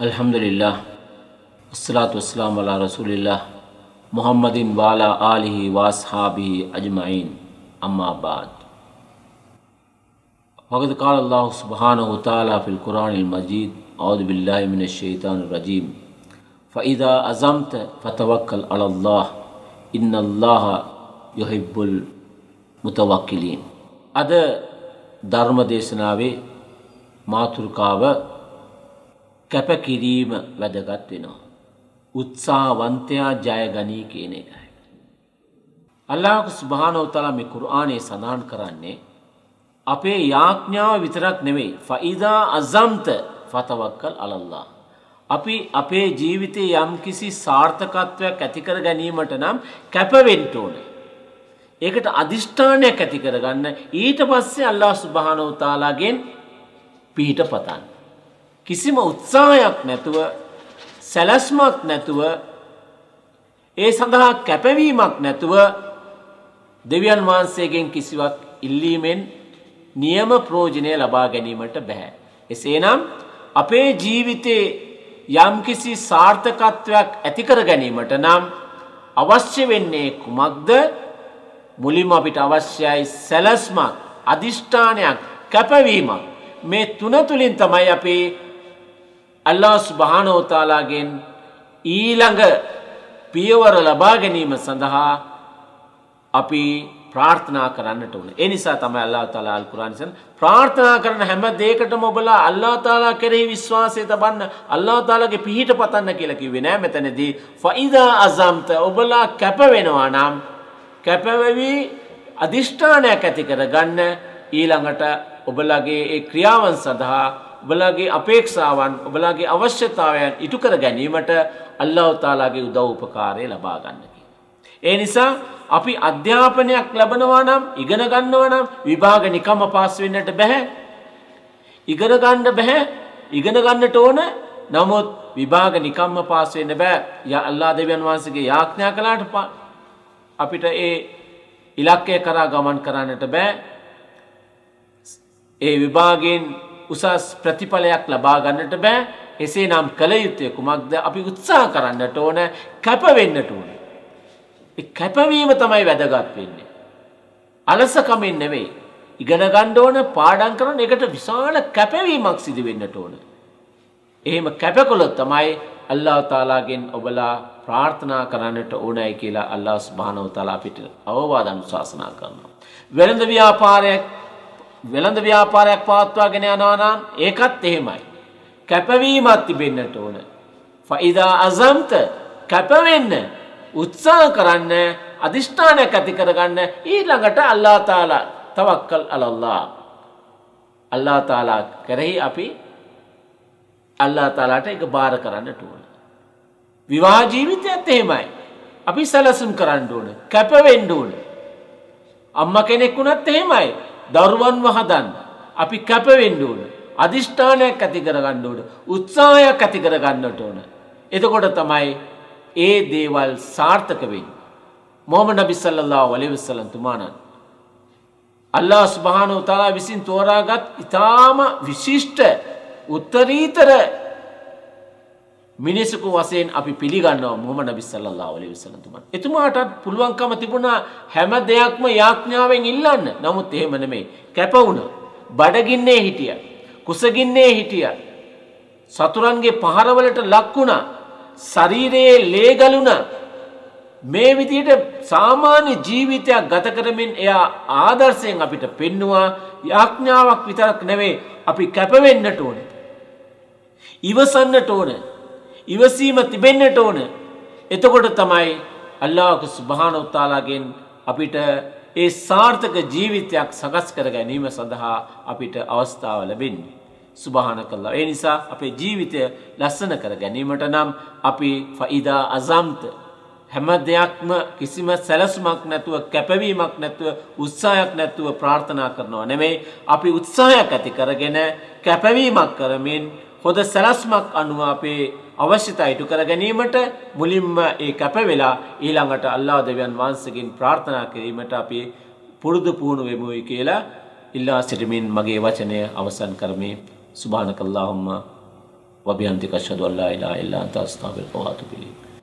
අල්හම්දුලිල්ලා අස්සලාතු වස්ලාම් වලා රසූලිල්ලා මුහම්මදින් වාලා ආලිහි වාස්හාබිහි අජමයින් අම්මා බාද් وقد قال الله سبحانه وتعالى في القرآن المجيد أعوذ بالله من الشيطان الرجيم فإذا أزمت فتوكل على الله إن الله يحب المتوكلين අද ධර්ම දේශනාවේ මාතෘකාව කැපකිරීම වැදගත් වෙනවා. උත්සාහවන්තයා ජයගනී කියන එකයි. අල්ලාහක ස්භානෝතලා මේ කුරආනේ සඳහන් කරන්නේ අපේ යාඥාව විතරක් නෙවෙයි ෆයිදා අසම්ත ෆතවක්කල් අලල්ලා. අපි අපේ ජීවිතයේ යම් කිසි සාර්ථකත්වයක් ඇතිකර ගැනීමට නම් කැපවෙන්ට ඕන. ඒකට අධිෂ්ඨානයක් ඇති කරගන්න ඊට පස්සේ අල්ලා සුභානෝතාලාගෙන් පිහිට පතන්න. කිසිම උත්සාහයක් නැතුව සැලැස්මක් නැතුව ඒ සඳහා කැපවීමක් නැතුව දෙවියන් වහන්සේගෙන් කිසිවක් ඉල්ලීමෙන් නියම ප්‍රෝජනය ලබා ගැනීමට බැහැ. එසේනම් අපේ ජීවිතේ යම්කිසි සාර්ථකත්වයක් ඇතිකර ගැනීමට නම් අවශ්‍ය වෙන්නේ කුමක්ද මුලින්ම අපිට අවශ්‍යයි සැලස්මක් අධිෂ්ඨානයක් කැපවීමක් මේ තුන තුළින් තමයි අපේ අල්ලා ස්භානෝතාලාගෙන් ඊළඟ පියවර ලබා ගැනීම සඳහා අපි ප්‍රාර්ථනා කරන්නට ඕන. එනිසා තමයි අල්ලා තාලා අල් කුරානිසන් ප්‍රාර්ථනා කරන හැම දෙයකටම ඔබලා අල්ලා තාලා කෙරෙහි විශ්වාසය තබන්න අල්ලා තාලාගේ පිහිට පතන්න කියලා කිව්වේ නෑ මෙතනදී. ෆයිදා අසම්ත ඔබලා කැප වෙනවා නම් කැපවෙවි අධිෂ්ඨානයක් ඇති කරගන්න ඊළඟට ඔබලාගේ ඒ ක්‍රියාවන් සඳහා ඔබලාගේ අපේක්ෂාවන් ඔබලාගේ අවශ්‍යතාවයන් ඉටු කර ගැනීමට අල්ලාහ් තාලාගේ උදව් උපකාරය ලබා ගන්නකි. ඒ නිසා අපි අධ්‍යාපනයක් ලබනවා නම් ඉගෙන ගන්නවා නම් විභාග නිකම්ම පාස් වෙන්නට බෑ. ඉගෙන ගන්න බෑ. ඉගෙන ගන්නට ඕන. නමුත් විභාග නිකම්ම පාස් වෙන්න බෑ. යා අල්ලාහ් දෙවියන් වහන්සේගේ යාඥා කළාට අපිට ඒ ඉලක්කය කරා ගමන් කරන්නට බෑ. ඒ විභාගයෙන් උසස් ප්‍රතිඵලයක් ලබා ගන්නට බෑ. එසේ නම් කළ යුත්තේ කුමක්ද අපි උත්සාහ කරන්නට ඕන කැපවෙන්නට ඕන. කැපවීම තමයි වැදගත් වෙන්නේ. අලසකමින් නෙවෙයි. ඉගෙන ගන්න ඕන පාඩම් කරන එකට විශාල කැපවීමක් සිදු වෙන්නට ඕන. එහෙම කැපකොලොත් තමයි අල්ලාහ් තාලාගෙන් ඔබලා ප්‍රාර්ථනා කරන්නට ඕනයි කියලා අල්ලාහ් සුබ්හානහු තාලා අපිට අවවාද අනුශාසනා කරනවා. වෙළඳ ව්‍යාපාරයක් වෙළඳ ව්‍යාපාරයක් පවත්වාගෙන යනවා නම් ඒකත් එහෙමයි. කැපවීමක් තිබෙන්නට ඕන. ෆයිදා අසම්ත කැපවෙන්න උත්සාහ කරන්න අධිෂ්ඨානයක් ඇති කරගන්න ඊළඟට අල්ලා තාලා තවක්කල් අලල්ලා. අල්ලා තාලා කරෙහි අපි අල්ලා තාලාට එක බාර කරන්නට ඕන. විවාහ ජීවිතයත් එහෙමයි. අපි සැලසුම් කරන්න ඕන කැපවෙන්ඩ ඕන. අම්ම කෙනෙක් වුණත් එහෙමයි දරුවන් වහදන්න අපි කැපවෙන්ඩ ඕන. අධිෂ්ඨානයක් ඇති කරගන්න ඕන උත්සාහයක් ඇති කරගන්නට ඕන. එතකොට තමයි ඒ දේවල් සාර්ථකවෙන්. මොහම නබිසල්ලල්ලා වලිවිස්සලන් තුමානන්. අල්ලා ස්භානෝ තලා විසින් තෝරාගත් ඉතාම විශිෂ්ට උත්තරීතර මිනිසකු වසයෙන් අපි පිළිගන්නවා මොහම නබිස්සල්ලා වලි විසලතුමන්. එතුමාටත් පුළුවන්කම තිබුණා හැම දෙයක්ම යාඥාවෙන් ඉල්ලන්න නමුත් එහෙම නෙමේ කැපවුණ බඩගින්නේ හිටිය. කුසගින්නේ හිටිය. සතුරන්ගේ පහරවලට ලක්වුණා ශරීරයේ ලේගලුණ මේ විදියට සාමාන්‍ය ජීවිතයක් ගත කරමින් එයා ආදර්ශයෙන් අපිට පෙන්නවා යාඥාවක් විතරක් නෙවේ අපි කැපවෙන්නට ඕන. ඉවසන්නට ඕන. ඉවසීම තිබෙන්නට ඕන. එතකොට තමයි අල්ලාහක සුභානොත්තාලාගෙන් අපිට ඒ සාර්ථක ජීවිතයක් සකස් කර ගැනීම සඳහා අපිට අවස්ථාව ලැබෙන්නේ. සුභාන කල්ලා. ඒ නිසා අපේ ජීවිතය ලස්සන කර ගැනීමට නම් අපි ෆයිදා අසම්ත හැම දෙයක්ම කිසිම සැලසුමක් නැතුව කැපවීමක් නැතුව උත්සාහයක් නැතුව ප්‍රාර්ථනා කරනවා නෙමෙයි අපි උත්සාහයක් ඇති කරගෙන කැපවීමක් කරමින් හොඳ සැලස්මක් අනුව අපේ අවශ්‍යතා ඉටු කර ගැනීමට මුලින්ම ඒ කැප වෙලා ඊළඟට අල්ලාහ් දෙවියන් වහන්සේගෙන් ප්‍රාර්ථනා කිරීමට අපි පුරුදු පුහුණු වෙමුයි කියලා ඉල්ලා සිටමින් මගේ වචනය අවසන් කරමි. සුබානකල්ලාහුම්මා වබියන්තික ෂදු අල්ලා ඉලාහා ඉල්ලා අන්ත. අස්තාගිරුක වා අතුබු ඉලයික්.